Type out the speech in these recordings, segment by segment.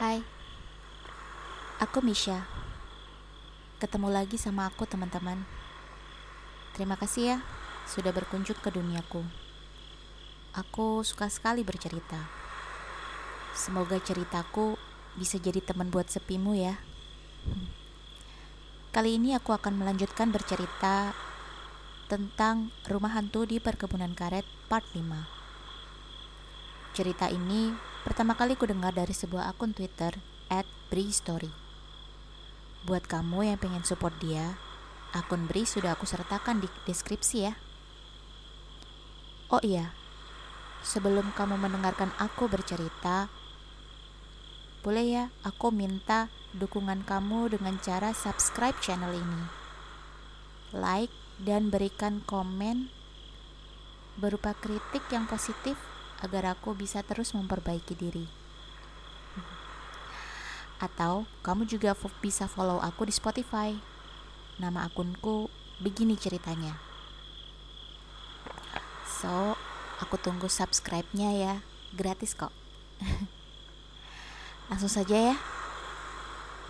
Hai, aku Misha. Ketemu lagi sama aku, teman-teman. Terima kasih ya sudah berkunjung ke duniaku. Aku suka sekali bercerita. Semoga ceritaku bisa jadi teman buat sepimu ya. Kali ini aku akan melanjutkan bercerita tentang rumah hantu di perkebunan karet part 5. Cerita ini pertama kali ku dengar dari sebuah akun Twitter at. Buat kamu yang pengen support dia, akun Bri sudah aku sertakan di deskripsi ya. Oh iya, sebelum kamu mendengarkan aku bercerita, boleh ya aku minta dukungan kamu dengan cara subscribe channel ini. Like dan berikan komen berupa kritik yang positif agar aku bisa terus memperbaiki diri. Atau kamu juga bisa follow aku di Spotify. Nama akunku begini ceritanya. So, aku tunggu subscribe-nya ya. Gratis kok. Langsung saja ya.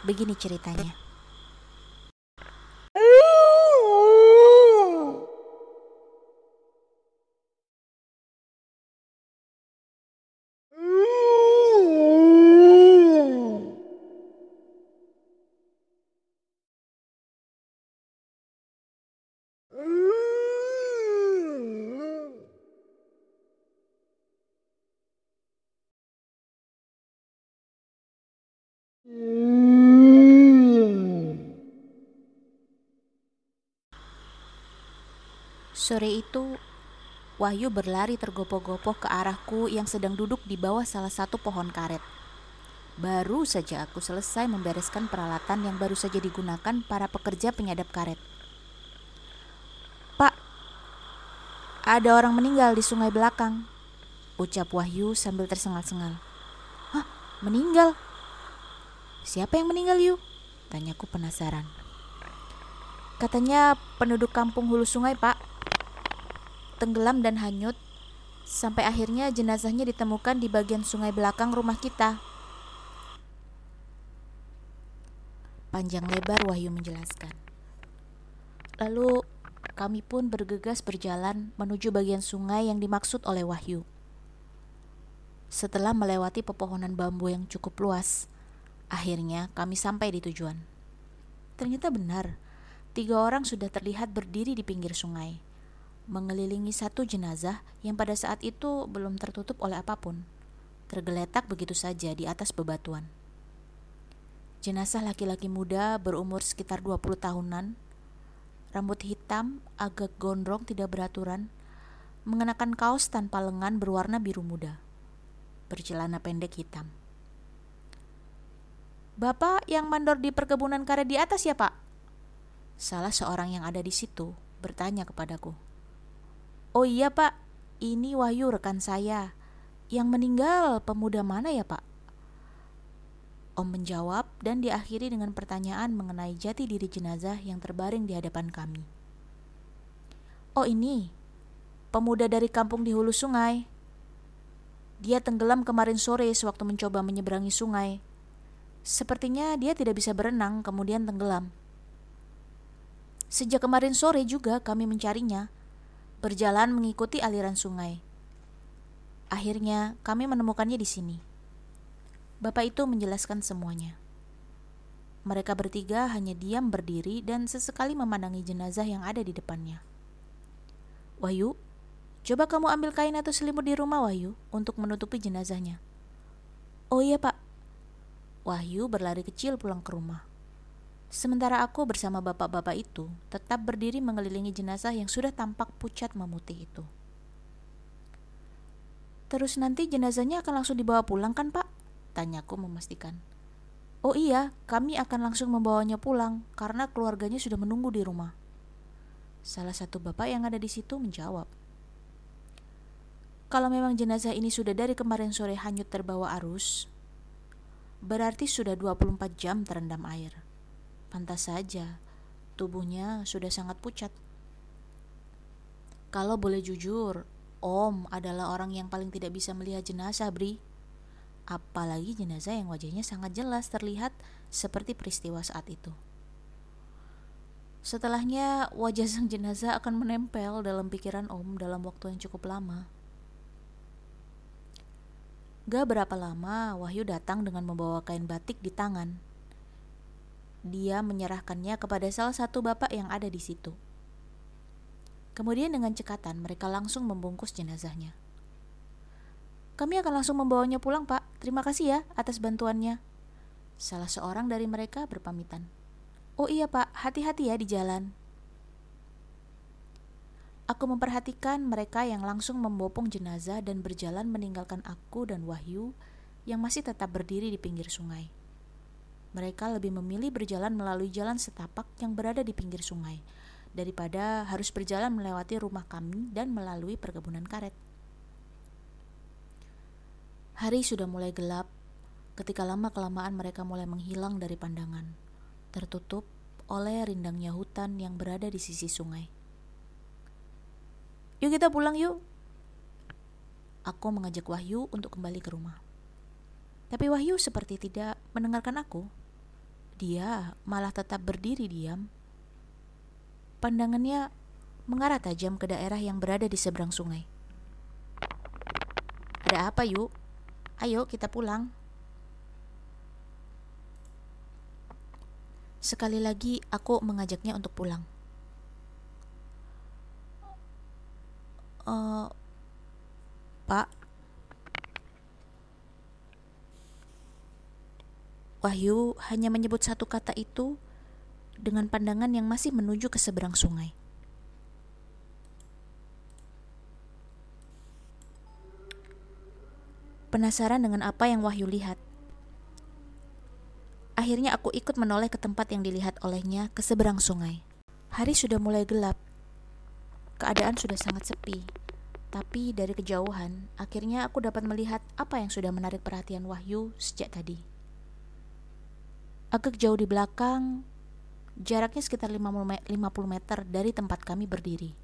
Begini ceritanya. Sore itu, Wahyu berlari tergopoh-gopoh ke arahku yang sedang duduk di bawah salah satu pohon karet. Baru saja aku selesai membereskan peralatan yang baru saja digunakan para pekerja penyadap karet. Pak, ada orang meninggal di sungai belakang, ucap Wahyu sambil tersengal-sengal. Hah, meninggal? Siapa yang meninggal, Yu? Tanyaku penasaran. Katanya penduduk kampung hulu sungai, Pak tenggelam dan hanyut sampai akhirnya jenazahnya ditemukan di bagian sungai belakang rumah kita. Panjang lebar Wahyu menjelaskan. Lalu kami pun bergegas berjalan menuju bagian sungai yang dimaksud oleh Wahyu. Setelah melewati pepohonan bambu yang cukup luas, akhirnya kami sampai di tujuan. Ternyata benar, tiga orang sudah terlihat berdiri di pinggir sungai mengelilingi satu jenazah yang pada saat itu belum tertutup oleh apa pun, tergeletak begitu saja di atas bebatuan. Jenazah laki-laki muda berumur sekitar 20 tahunan, rambut hitam, agak gondrong tidak beraturan, mengenakan kaos tanpa lengan berwarna biru muda, bercelana pendek hitam. Bapak yang mandor di perkebunan karet di atas ya pak? Salah seorang yang ada di situ bertanya kepadaku. Oh iya pak, ini Wahyu rekan saya. Yang meninggal pemuda mana ya pak? Om menjawab dan diakhiri dengan pertanyaan mengenai jati diri jenazah yang terbaring di hadapan kami. Oh ini, pemuda dari kampung di hulu sungai. Dia tenggelam kemarin sore sewaktu mencoba menyeberangi sungai. Sepertinya dia tidak bisa berenang kemudian tenggelam. Sejak kemarin sore juga kami mencarinya, berjalan mengikuti aliran sungai. Akhirnya, kami menemukannya di sini. Bapak itu menjelaskan semuanya. Mereka bertiga hanya diam berdiri dan sesekali memandangi jenazah yang ada di depannya. Wahyu, coba kamu ambil kain atau selimut di rumah Wahyu untuk menutupi jenazahnya. Oh iya pak. Wahyu berlari kecil pulang ke rumah. Sementara aku bersama bapak-bapak itu tetap berdiri mengelilingi jenazah yang sudah tampak pucat memutih itu. Terus nanti jenazahnya akan langsung dibawa pulang kan pak? Tanyaku memastikan. Oh iya, kami akan langsung membawanya pulang karena keluarganya sudah menunggu di rumah. Salah satu bapak yang ada di situ menjawab. Kalau memang jenazah ini sudah dari kemarin sore hanyut terbawa arus, berarti sudah 24 jam terendam air. Pantas saja, tubuhnya sudah sangat pucat. Kalau boleh jujur, Om adalah orang yang paling tidak bisa melihat jenazah, Bri. apalagi jenazah yang wajahnya sangat jelas terlihat seperti peristiwa saat itu. Setelahnya, wajah sang jenazah akan menempel dalam pikiran Om dalam waktu yang cukup lama. Gak berapa lama, Wahyu datang dengan membawa kain batik di tangan. Dia menyerahkannya kepada salah satu bapak yang ada di situ. Kemudian dengan cekatan mereka langsung membungkus jenazahnya. Kami akan langsung membawanya pulang, Pak. Terima kasih ya atas bantuannya. Salah seorang dari mereka berpamitan. Oh iya, Pak. Hati-hati ya di jalan. Aku memperhatikan mereka yang langsung membopong jenazah dan berjalan meninggalkan aku dan Wahyu yang masih tetap berdiri di pinggir sungai. Mereka lebih memilih berjalan melalui jalan setapak yang berada di pinggir sungai daripada harus berjalan melewati rumah kami dan melalui perkebunan karet. Hari sudah mulai gelap ketika lama-kelamaan mereka mulai menghilang dari pandangan, tertutup oleh rindangnya hutan yang berada di sisi sungai. Yuk kita pulang yuk. Aku mengajak Wahyu untuk kembali ke rumah. Tapi Wahyu seperti tidak mendengarkan aku. Dia malah tetap berdiri diam. Pandangannya mengarah tajam ke daerah yang berada di seberang sungai. Ada apa yuk? Ayo kita pulang. Sekali lagi aku mengajaknya untuk pulang. Uh, Pak, Wahyu hanya menyebut satu kata itu dengan pandangan yang masih menuju ke seberang sungai. penasaran dengan apa yang Wahyu lihat. Akhirnya aku ikut menoleh ke tempat yang dilihat olehnya ke seberang sungai. Hari sudah mulai gelap. Keadaan sudah sangat sepi. Tapi dari kejauhan, akhirnya aku dapat melihat apa yang sudah menarik perhatian Wahyu sejak tadi. Agak jauh di belakang, jaraknya sekitar 50 meter dari tempat kami berdiri.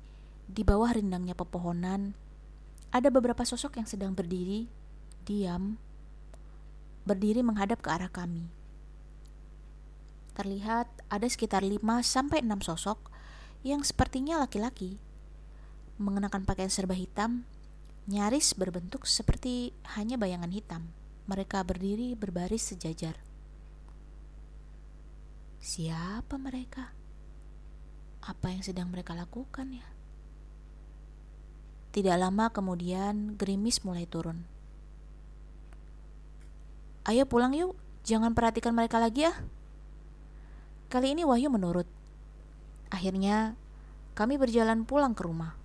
Di bawah rindangnya pepohonan, ada beberapa sosok yang sedang berdiri diam, berdiri menghadap ke arah kami. Terlihat ada sekitar 5 sampai 6 sosok yang sepertinya laki-laki mengenakan pakaian serba hitam, nyaris berbentuk seperti hanya bayangan hitam. Mereka berdiri berbaris sejajar. Siapa mereka? Apa yang sedang mereka lakukan ya? Tidak lama kemudian gerimis mulai turun. Ayo pulang yuk, jangan perhatikan mereka lagi ya. Kali ini Wahyu menurut. Akhirnya, kami berjalan pulang ke rumah.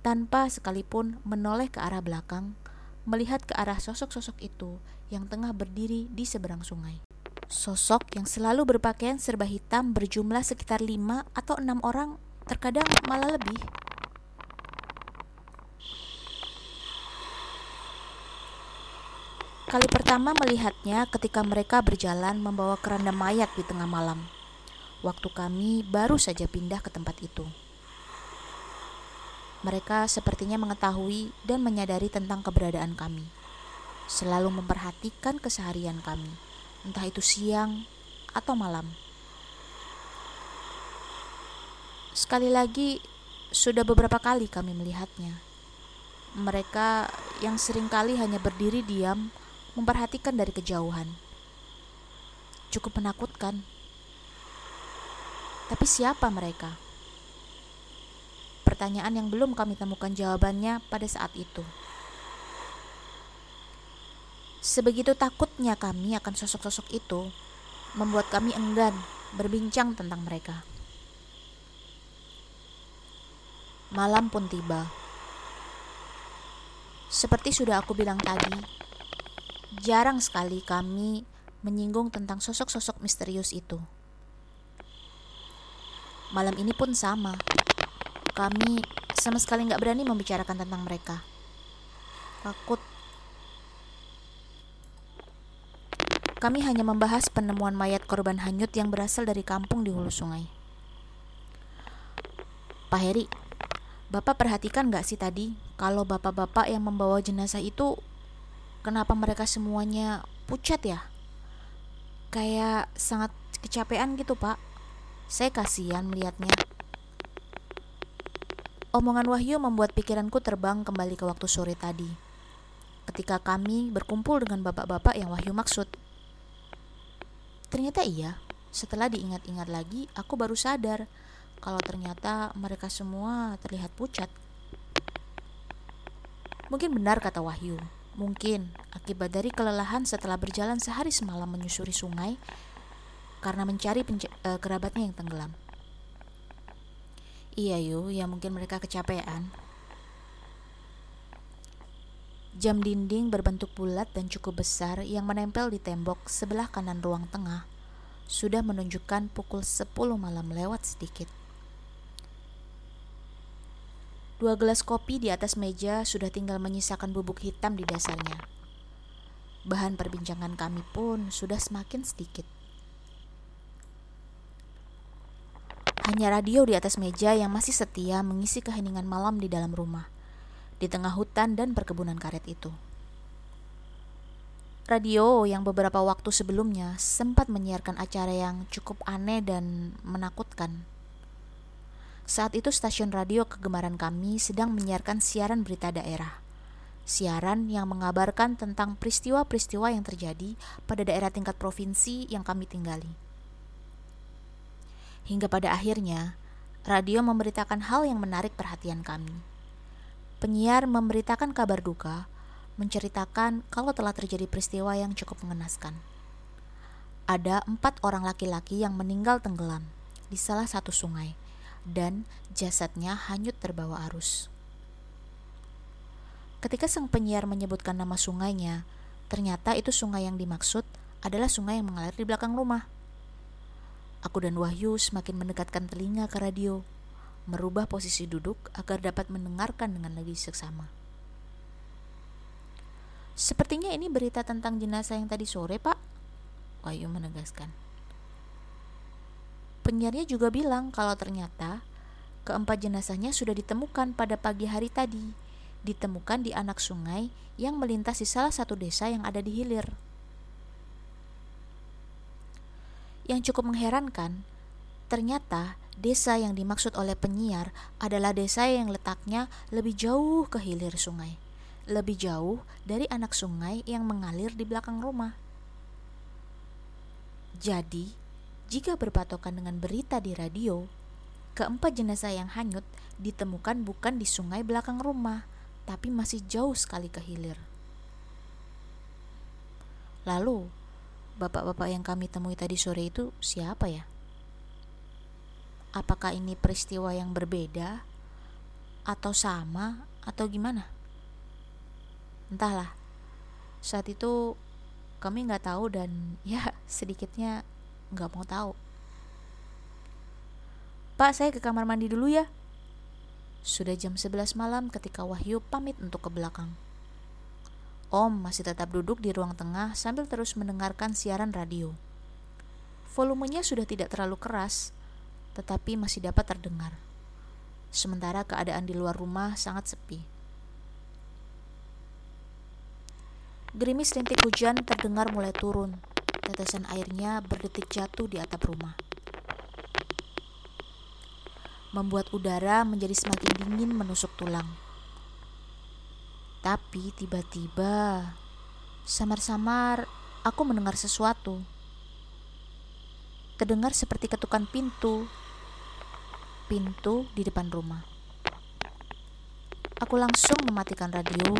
Tanpa sekalipun menoleh ke arah belakang, melihat ke arah sosok-sosok itu yang tengah berdiri di seberang sungai. Sosok yang selalu berpakaian serba hitam berjumlah sekitar lima atau enam orang, terkadang malah lebih. Kali pertama melihatnya ketika mereka berjalan membawa keranda mayat di tengah malam. Waktu kami baru saja pindah ke tempat itu. Mereka sepertinya mengetahui dan menyadari tentang keberadaan kami. Selalu memperhatikan keseharian kami, entah itu siang atau malam. Sekali lagi, sudah beberapa kali kami melihatnya. Mereka yang sering kali hanya berdiri diam memperhatikan dari kejauhan. Cukup menakutkan. Tapi siapa mereka? Pertanyaan yang belum kami temukan jawabannya pada saat itu. Sebegitu takutnya kami akan sosok-sosok itu, membuat kami enggan berbincang tentang mereka. Malam pun tiba. Seperti sudah aku bilang tadi, jarang sekali kami menyinggung tentang sosok-sosok misterius itu. Malam ini pun sama. Kami sama sekali nggak berani membicarakan tentang mereka. Takut. Kami hanya membahas penemuan mayat korban hanyut yang berasal dari kampung di hulu sungai. Pak Heri, Bapak perhatikan nggak sih tadi kalau bapak-bapak yang membawa jenazah itu kenapa mereka semuanya pucat ya? Kayak sangat kecapean gitu, Pak. Saya kasihan melihatnya. Omongan Wahyu membuat pikiranku terbang kembali ke waktu sore tadi. Ketika kami berkumpul dengan bapak-bapak yang Wahyu maksud. Ternyata iya, setelah diingat-ingat lagi, aku baru sadar kalau ternyata mereka semua terlihat pucat. Mungkin benar kata Wahyu, mungkin akibat dari kelelahan setelah berjalan sehari semalam menyusuri sungai karena mencari uh, kerabatnya yang tenggelam. Iya yuk, ya mungkin mereka kecapean. Jam dinding berbentuk bulat dan cukup besar yang menempel di tembok sebelah kanan ruang tengah sudah menunjukkan pukul 10 malam lewat sedikit. Dua gelas kopi di atas meja sudah tinggal menyisakan bubuk hitam di dasarnya. Bahan perbincangan kami pun sudah semakin sedikit. Hanya radio di atas meja yang masih setia mengisi keheningan malam di dalam rumah, di tengah hutan dan perkebunan karet itu. Radio yang beberapa waktu sebelumnya sempat menyiarkan acara yang cukup aneh dan menakutkan. Saat itu stasiun radio kegemaran kami sedang menyiarkan siaran berita daerah. Siaran yang mengabarkan tentang peristiwa-peristiwa yang terjadi pada daerah tingkat provinsi yang kami tinggali. Hingga pada akhirnya, radio memberitakan hal yang menarik perhatian kami. Penyiar memberitakan kabar duka, menceritakan kalau telah terjadi peristiwa yang cukup mengenaskan. Ada empat orang laki-laki yang meninggal tenggelam di salah satu sungai, dan jasadnya hanyut terbawa arus. Ketika sang penyiar menyebutkan nama sungainya, ternyata itu sungai yang dimaksud adalah sungai yang mengalir di belakang rumah. Aku dan Wahyu semakin mendekatkan telinga ke radio, merubah posisi duduk agar dapat mendengarkan dengan lebih seksama. Sepertinya ini berita tentang jenazah yang tadi sore, Pak. Wahyu menegaskan. Penyiarnya juga bilang kalau ternyata keempat jenazahnya sudah ditemukan pada pagi hari tadi, ditemukan di anak sungai yang melintasi salah satu desa yang ada di hilir. Yang cukup mengherankan, ternyata desa yang dimaksud oleh penyiar adalah desa yang letaknya lebih jauh ke hilir sungai, lebih jauh dari anak sungai yang mengalir di belakang rumah. Jadi, jika berpatokan dengan berita di radio, keempat jenazah yang hanyut ditemukan bukan di sungai belakang rumah, tapi masih jauh sekali ke hilir. Lalu, bapak-bapak yang kami temui tadi sore itu siapa ya? Apakah ini peristiwa yang berbeda atau sama atau gimana? Entahlah. Saat itu kami nggak tahu dan ya sedikitnya nggak mau tahu. Pak, saya ke kamar mandi dulu ya. Sudah jam 11 malam ketika Wahyu pamit untuk ke belakang. Om masih tetap duduk di ruang tengah sambil terus mendengarkan siaran radio. Volumenya sudah tidak terlalu keras, tetapi masih dapat terdengar. Sementara keadaan di luar rumah sangat sepi. Gerimis rintik hujan terdengar mulai turun. Tetesan airnya berdetik jatuh di atap rumah. Membuat udara menjadi semakin dingin menusuk tulang. Tapi tiba-tiba, samar-samar aku mendengar sesuatu. Terdengar seperti ketukan pintu. Pintu di depan rumah. Aku langsung mematikan radio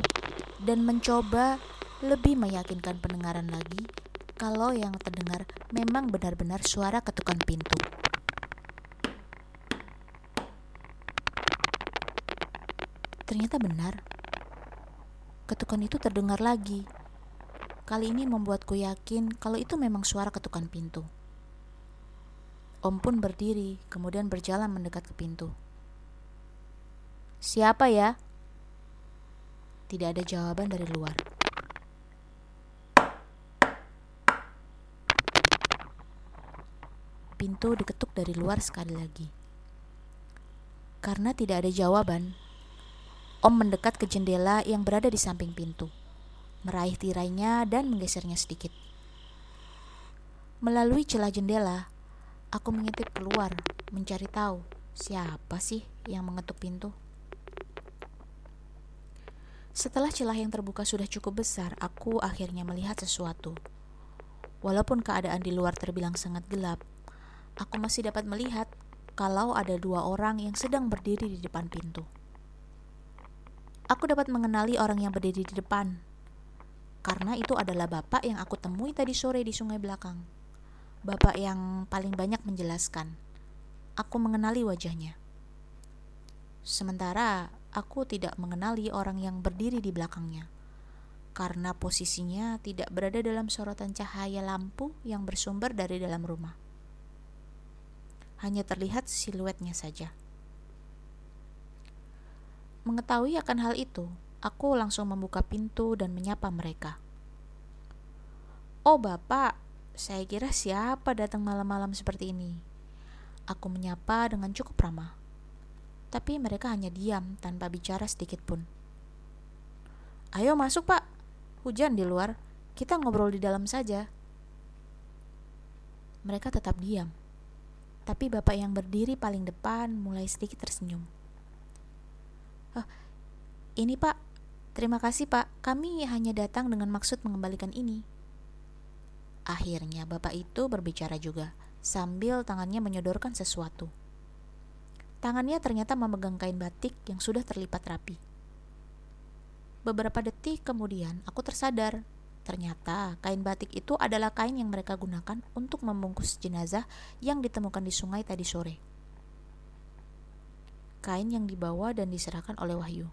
dan mencoba lebih meyakinkan pendengaran lagi kalau yang terdengar memang benar-benar suara ketukan pintu. Ternyata benar. Ketukan itu terdengar lagi. Kali ini membuatku yakin kalau itu memang suara ketukan pintu. Om pun berdiri, kemudian berjalan mendekat ke pintu. Siapa ya? Tidak ada jawaban dari luar. Pintu diketuk dari luar sekali lagi. Karena tidak ada jawaban, Om mendekat ke jendela yang berada di samping pintu. meraih tirainya dan menggesernya sedikit. Melalui celah jendela, aku mengintip keluar, mencari tahu siapa sih yang mengetuk pintu. Setelah celah yang terbuka sudah cukup besar, aku akhirnya melihat sesuatu. Walaupun keadaan di luar terbilang sangat gelap, aku masih dapat melihat kalau ada dua orang yang sedang berdiri di depan pintu. Aku dapat mengenali orang yang berdiri di depan, karena itu adalah bapak yang aku temui tadi sore di sungai belakang. Bapak yang paling banyak menjelaskan. Aku mengenali wajahnya. Sementara aku tidak mengenali orang yang berdiri di belakangnya, karena posisinya tidak berada dalam sorotan cahaya lampu yang bersumber dari dalam rumah. Hanya terlihat siluetnya saja. Mengetahui akan hal itu, aku langsung membuka pintu dan menyapa mereka. Oh, Bapak, saya kira siapa datang malam-malam seperti ini? Aku menyapa dengan cukup ramah. Tapi mereka hanya diam tanpa bicara sedikit pun. Ayo masuk, Pak. Hujan di luar. Kita ngobrol di dalam saja. Mereka tetap diam. Tapi bapak yang berdiri paling depan mulai sedikit tersenyum. Oh, ini pak, terima kasih pak, kami hanya datang dengan maksud mengembalikan ini. Akhirnya bapak itu berbicara juga, sambil tangannya menyodorkan sesuatu. Tangannya ternyata memegang kain batik yang sudah terlipat rapi. Beberapa detik kemudian, aku tersadar Ternyata kain batik itu adalah kain yang mereka gunakan untuk membungkus jenazah yang ditemukan di sungai tadi sore kain yang dibawa dan diserahkan oleh Wahyu.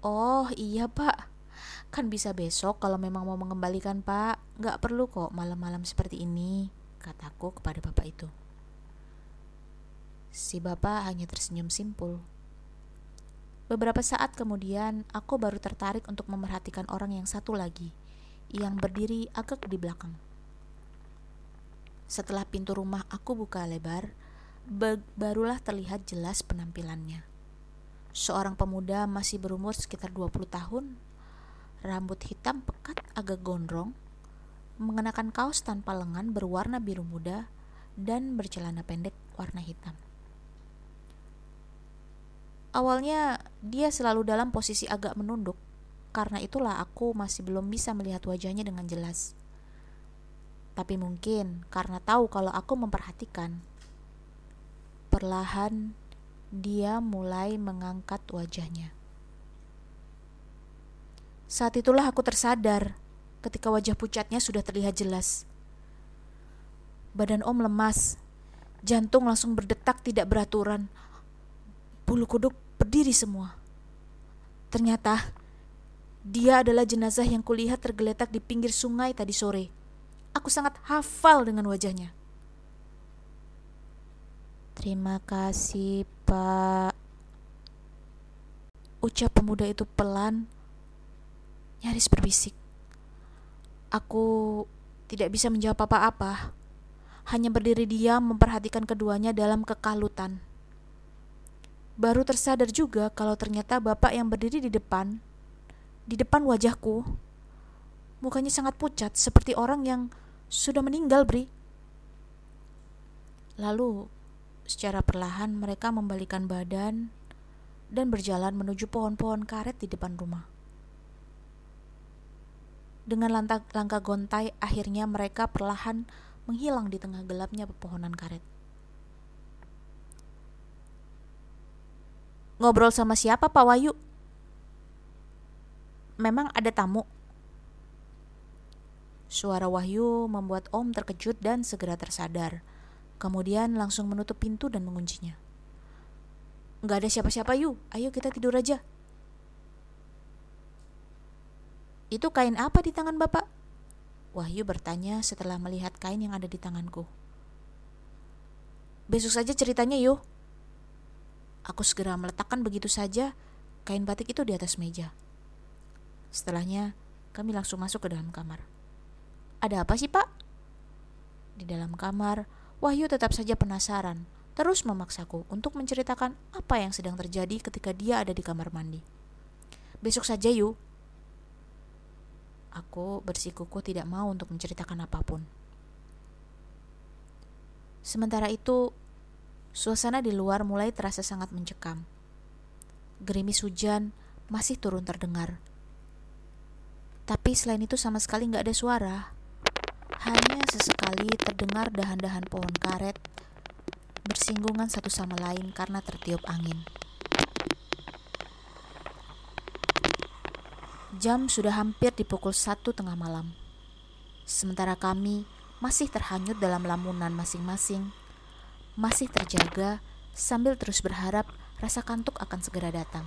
Oh iya pak, kan bisa besok kalau memang mau mengembalikan pak, Gak perlu kok malam-malam seperti ini, kataku kepada bapak itu. Si bapak hanya tersenyum simpul. Beberapa saat kemudian, aku baru tertarik untuk memerhatikan orang yang satu lagi, yang berdiri agak di belakang. Setelah pintu rumah aku buka lebar, barulah terlihat jelas penampilannya. Seorang pemuda masih berumur sekitar 20 tahun, rambut hitam pekat agak gondrong, mengenakan kaos tanpa lengan berwarna biru muda, dan bercelana pendek warna hitam. Awalnya dia selalu dalam posisi agak menunduk, karena itulah aku masih belum bisa melihat wajahnya dengan jelas. Tapi mungkin karena tahu kalau aku memperhatikan, Perlahan dia mulai mengangkat wajahnya. Saat itulah aku tersadar ketika wajah pucatnya sudah terlihat jelas. Badan Om lemas, jantung langsung berdetak tidak beraturan. Bulu kuduk berdiri semua. Ternyata dia adalah jenazah yang kulihat tergeletak di pinggir sungai tadi sore. Aku sangat hafal dengan wajahnya. Terima kasih, Pak. Ucap pemuda itu pelan, nyaris berbisik. Aku tidak bisa menjawab apa-apa, hanya berdiri diam memperhatikan keduanya dalam kekalutan. Baru tersadar juga kalau ternyata bapak yang berdiri di depan, di depan wajahku, mukanya sangat pucat seperti orang yang sudah meninggal, Bri. Lalu Secara perlahan mereka membalikan badan dan berjalan menuju pohon-pohon karet di depan rumah. Dengan langkah, langkah gontai, akhirnya mereka perlahan menghilang di tengah gelapnya pepohonan karet. Ngobrol sama siapa Pak Wayu? Memang ada tamu? Suara Wahyu membuat Om terkejut dan segera tersadar Kemudian langsung menutup pintu dan menguncinya. Gak ada siapa-siapa yuk, ayo kita tidur aja. Itu kain apa di tangan bapak? Wahyu bertanya setelah melihat kain yang ada di tanganku. Besok saja ceritanya yuk. Aku segera meletakkan begitu saja kain batik itu di atas meja. Setelahnya, kami langsung masuk ke dalam kamar. Ada apa sih, Pak? Di dalam kamar, Wahyu tetap saja penasaran, terus memaksaku untuk menceritakan apa yang sedang terjadi ketika dia ada di kamar mandi. Besok saja yuk. Aku bersikukuh tidak mau untuk menceritakan apa pun. Sementara itu, suasana di luar mulai terasa sangat mencekam. Gerimis hujan masih turun terdengar. Tapi selain itu sama sekali nggak ada suara. Hanya sesekali terdengar dahan-dahan pohon karet bersinggungan satu sama lain karena tertiup angin. Jam sudah hampir di pukul satu tengah malam. Sementara kami masih terhanyut dalam lamunan masing-masing, masih terjaga sambil terus berharap rasa kantuk akan segera datang.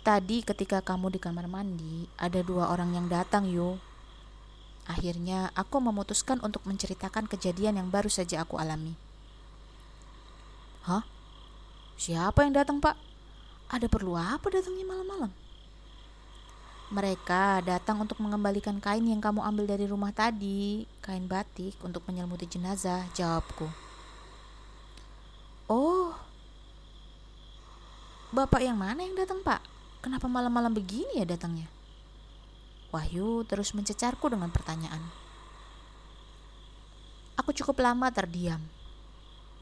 Tadi ketika kamu di kamar mandi, ada dua orang yang datang, Yu. Akhirnya, aku memutuskan untuk menceritakan kejadian yang baru saja aku alami. Hah? Siapa yang datang, Pak? Ada perlu apa datangnya malam-malam? Mereka datang untuk mengembalikan kain yang kamu ambil dari rumah tadi, kain batik untuk menyelimuti jenazah, jawabku. Oh, bapak yang mana yang datang, Pak? Kenapa malam-malam begini ya datangnya? Wahyu terus mencecarku dengan pertanyaan. Aku cukup lama terdiam,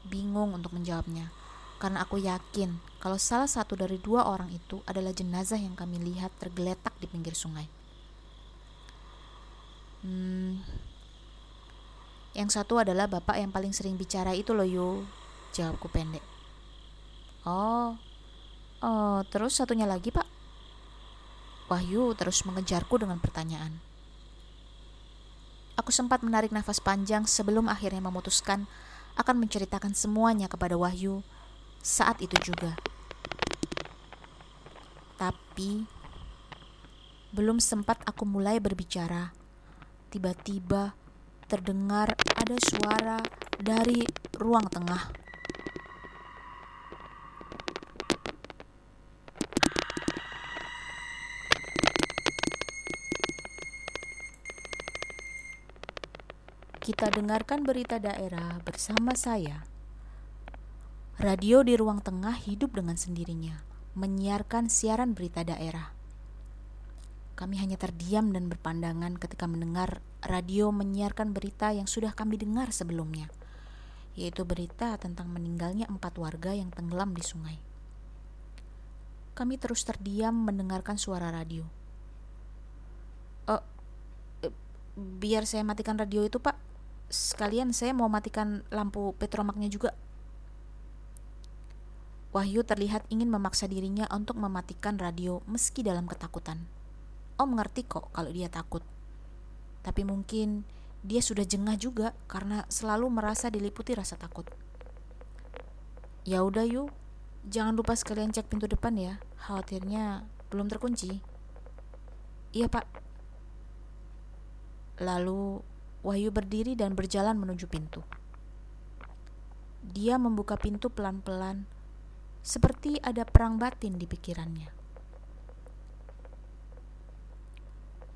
bingung untuk menjawabnya karena aku yakin kalau salah satu dari dua orang itu adalah jenazah yang kami lihat tergeletak di pinggir sungai. Hmm, yang satu adalah bapak yang paling sering bicara itu loh Yu, jawabku pendek. Oh, oh, terus satunya lagi pak? Wahyu terus mengejarku dengan pertanyaan. Aku sempat menarik nafas panjang sebelum akhirnya memutuskan akan menceritakan semuanya kepada Wahyu saat itu juga. Tapi belum sempat aku mulai berbicara, tiba-tiba terdengar ada suara dari ruang tengah. Kita dengarkan berita daerah bersama saya. Radio di ruang tengah hidup dengan sendirinya, menyiarkan siaran berita daerah. Kami hanya terdiam dan berpandangan ketika mendengar radio menyiarkan berita yang sudah kami dengar sebelumnya, yaitu berita tentang meninggalnya empat warga yang tenggelam di sungai. Kami terus terdiam mendengarkan suara radio. Oh, biar saya matikan radio itu, Pak. Sekalian saya mau matikan lampu petromaknya juga. Wahyu terlihat ingin memaksa dirinya untuk mematikan radio meski dalam ketakutan. Om mengerti kok kalau dia takut. Tapi mungkin dia sudah jengah juga karena selalu merasa diliputi rasa takut. Ya udah yuk, jangan lupa sekalian cek pintu depan ya. Khawatirnya belum terkunci. Iya pak. Lalu Wahyu berdiri dan berjalan menuju pintu. Dia membuka pintu pelan-pelan seperti ada perang batin di pikirannya.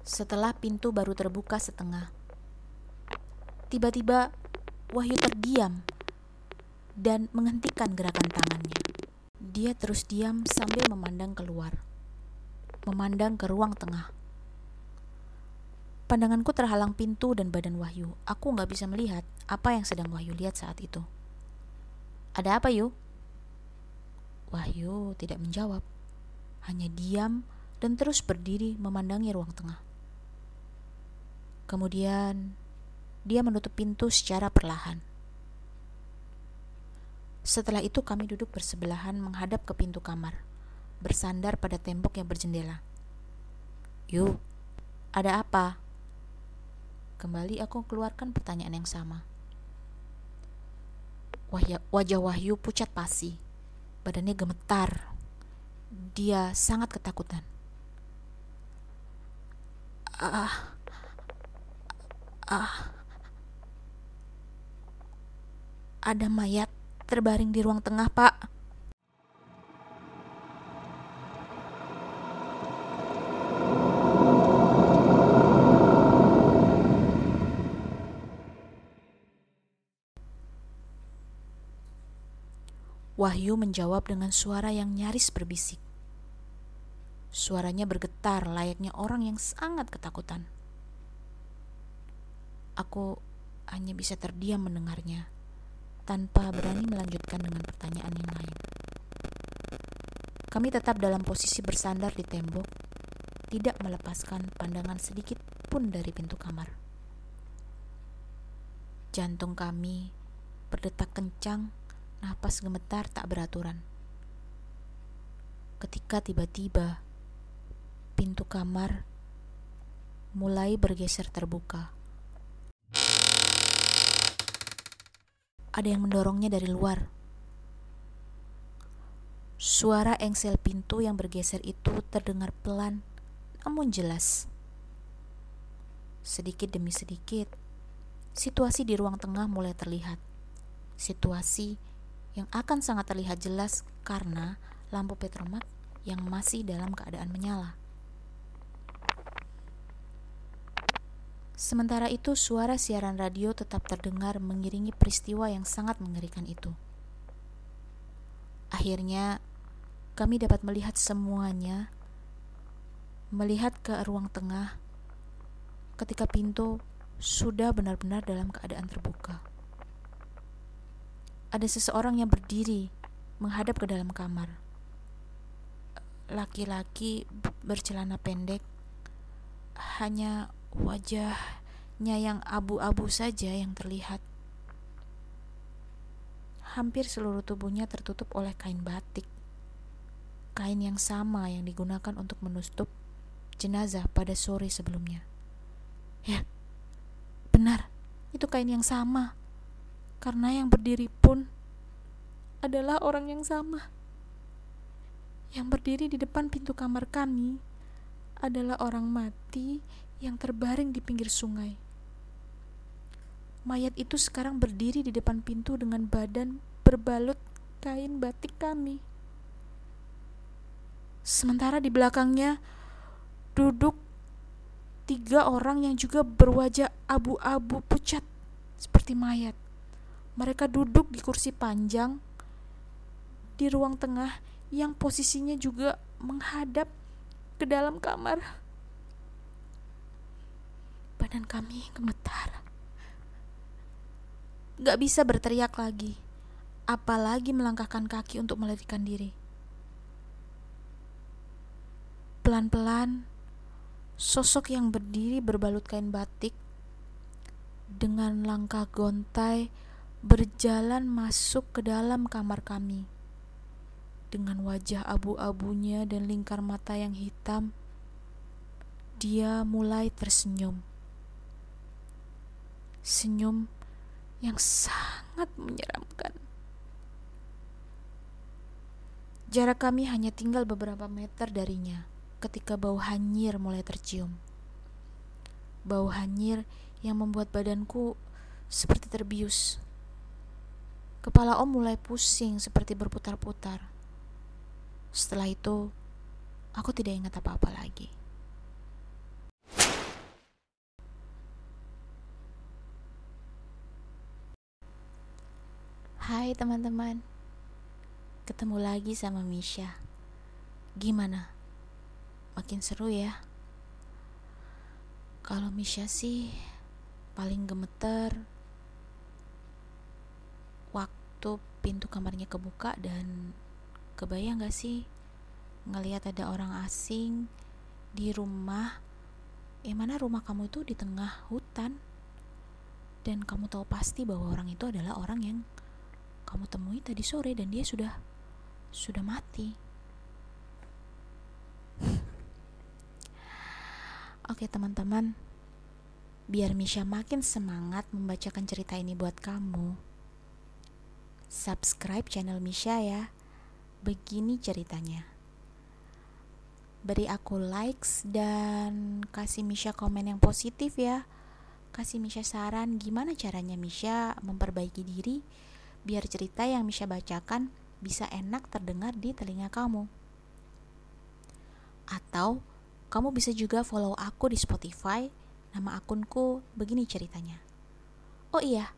Setelah pintu baru terbuka setengah, tiba-tiba Wahyu terdiam dan menghentikan gerakan tangannya. Dia terus diam sambil memandang keluar, memandang ke ruang tengah. Pandanganku terhalang pintu dan badan Wahyu. Aku nggak bisa melihat apa yang sedang Wahyu lihat saat itu. Ada apa, Yu? Wahyu tidak menjawab, hanya diam dan terus berdiri memandangi ruang tengah. Kemudian dia menutup pintu secara perlahan. Setelah itu kami duduk bersebelahan menghadap ke pintu kamar, bersandar pada tembok yang berjendela. Yuk, ada apa? Kembali aku keluarkan pertanyaan yang sama. Wajah Wahyu pucat pasi badannya gemetar. Dia sangat ketakutan. Ah, ah, ada mayat terbaring di ruang tengah, Pak. Wahyu menjawab dengan suara yang nyaris berbisik. Suaranya bergetar layaknya orang yang sangat ketakutan. Aku hanya bisa terdiam mendengarnya, tanpa berani melanjutkan dengan pertanyaan yang lain. Kami tetap dalam posisi bersandar di tembok, tidak melepaskan pandangan sedikit pun dari pintu kamar. Jantung kami berdetak kencang, napas gemetar tak beraturan ketika tiba-tiba pintu kamar mulai bergeser terbuka. Ada yang mendorongnya dari luar. Suara engsel pintu yang bergeser itu terdengar pelan namun jelas. Sedikit demi sedikit, situasi di ruang tengah mulai terlihat. Situasi yang akan sangat terlihat jelas karena lampu petromak yang masih dalam keadaan menyala. Sementara itu, suara siaran radio tetap terdengar mengiringi peristiwa yang sangat mengerikan itu. Akhirnya, kami dapat melihat semuanya, melihat ke ruang tengah ketika pintu sudah benar-benar dalam keadaan terbuka. Ada seseorang yang berdiri menghadap ke dalam kamar. Laki-laki bercelana pendek hanya wajahnya yang abu-abu saja yang terlihat. Hampir seluruh tubuhnya tertutup oleh kain batik kain yang sama yang digunakan untuk menutup jenazah pada sore sebelumnya. Ya benar itu kain yang sama karena yang berdiri pun adalah orang yang sama yang berdiri di depan pintu kamar kami adalah orang mati yang terbaring di pinggir sungai. Mayat itu sekarang berdiri di depan pintu dengan badan berbalut kain batik kami. Sementara di belakangnya duduk tiga orang yang juga berwajah abu-abu pucat seperti mayat. Mereka duduk di kursi panjang di ruang tengah yang posisinya juga menghadap ke dalam kamar. Badan kami gemetar. Gak bisa berteriak lagi, apalagi melangkahkan kaki untuk melarikan diri. Pelan-pelan, sosok yang berdiri berbalut kain batik dengan langkah gontai berjalan masuk ke dalam kamar kami dengan wajah abu-abunya dan lingkar mata yang hitam, dia mulai tersenyum. Senyum yang sangat menyeramkan. Jarak kami hanya tinggal beberapa meter darinya ketika bau hanyir mulai tercium. Bau hanyir yang membuat badanku seperti terbius. Kepala Om mulai pusing seperti berputar-putar. Setelah itu, aku tidak ingat apa-apa lagi. Hai teman-teman, ketemu lagi sama Misha. Gimana? Makin seru ya? Kalau Misha sih paling gemeter waktu pintu kamarnya kebuka dan kebayang gak sih? Ngelihat ada orang asing di rumah. Eh mana rumah kamu itu? Di tengah hutan. Dan kamu tahu pasti bahwa orang itu adalah orang yang kamu temui tadi sore dan dia sudah sudah mati. Oke teman-teman. Biar Misha makin semangat membacakan cerita ini buat kamu Subscribe channel Misha ya Begini ceritanya. Beri aku likes dan kasih Misha komen yang positif ya. Kasih Misha saran gimana caranya Misha memperbaiki diri biar cerita yang Misha bacakan bisa enak terdengar di telinga kamu. Atau kamu bisa juga follow aku di Spotify. Nama akunku begini ceritanya. Oh iya,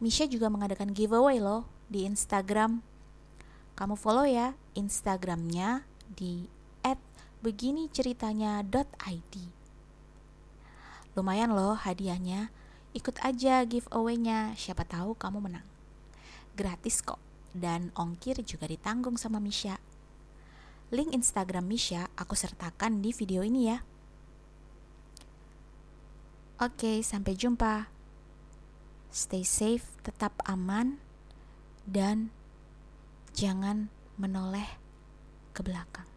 Misha juga mengadakan giveaway loh di Instagram kamu follow ya Instagramnya di Begini ceritanya .id. Lumayan loh hadiahnya. Ikut aja giveaway-nya, siapa tahu kamu menang. Gratis kok, dan ongkir juga ditanggung sama Misha. Link Instagram Misha aku sertakan di video ini ya. Oke, sampai jumpa. Stay safe, tetap aman, dan jangan menoleh ke belakang.